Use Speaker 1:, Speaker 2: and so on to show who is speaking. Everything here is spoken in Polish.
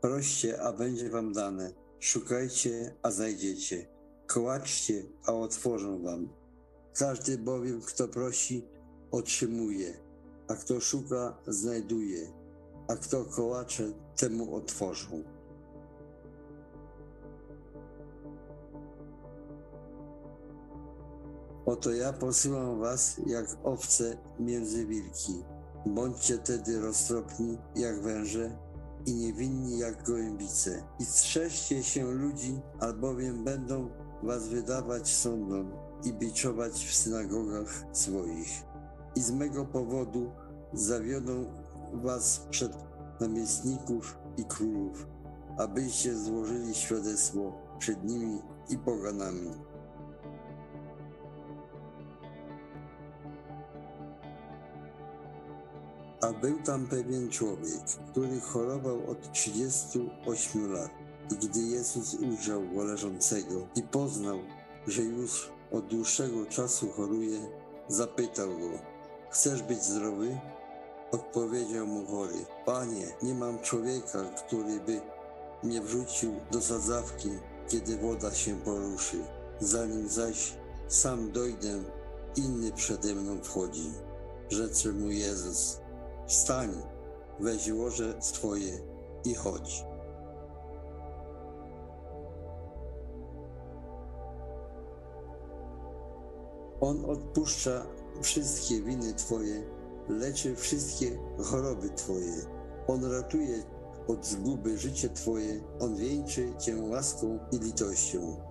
Speaker 1: Proście, a będzie wam dane. Szukajcie, a znajdziecie. Kołaczcie, a otworzą wam. Każdy bowiem, kto prosi, otrzymuje, a kto szuka, znajduje, a kto kołacze, temu otworzą. Oto ja posyłam was jak owce między wilki. Bądźcie tedy roztropni jak węże i niewinni jak gołębice. I strzeżcie się ludzi, albowiem będą was wydawać sądom i biczować w synagogach swoich. I z mego powodu zawiodą was przed namiestników i królów, abyście złożyli świadectwo przed nimi i poganami. A był tam pewien człowiek, który chorował od 38 lat. I gdy Jezus ujrzał go leżącego i poznał, że już od dłuższego czasu choruje, zapytał go: Chcesz być zdrowy? Odpowiedział mu chory: Panie, nie mam człowieka, który by mnie wrzucił do sadzawki, kiedy woda się poruszy. Zanim zaś sam dojdę, inny przede mną wchodzi. Rzecze mu Jezus: Wstań, weź łoże swoje i chodź. On odpuszcza wszystkie winy Twoje, leczy wszystkie choroby Twoje. On ratuje od zguby życie Twoje, On wieńczy Cię łaską i litością.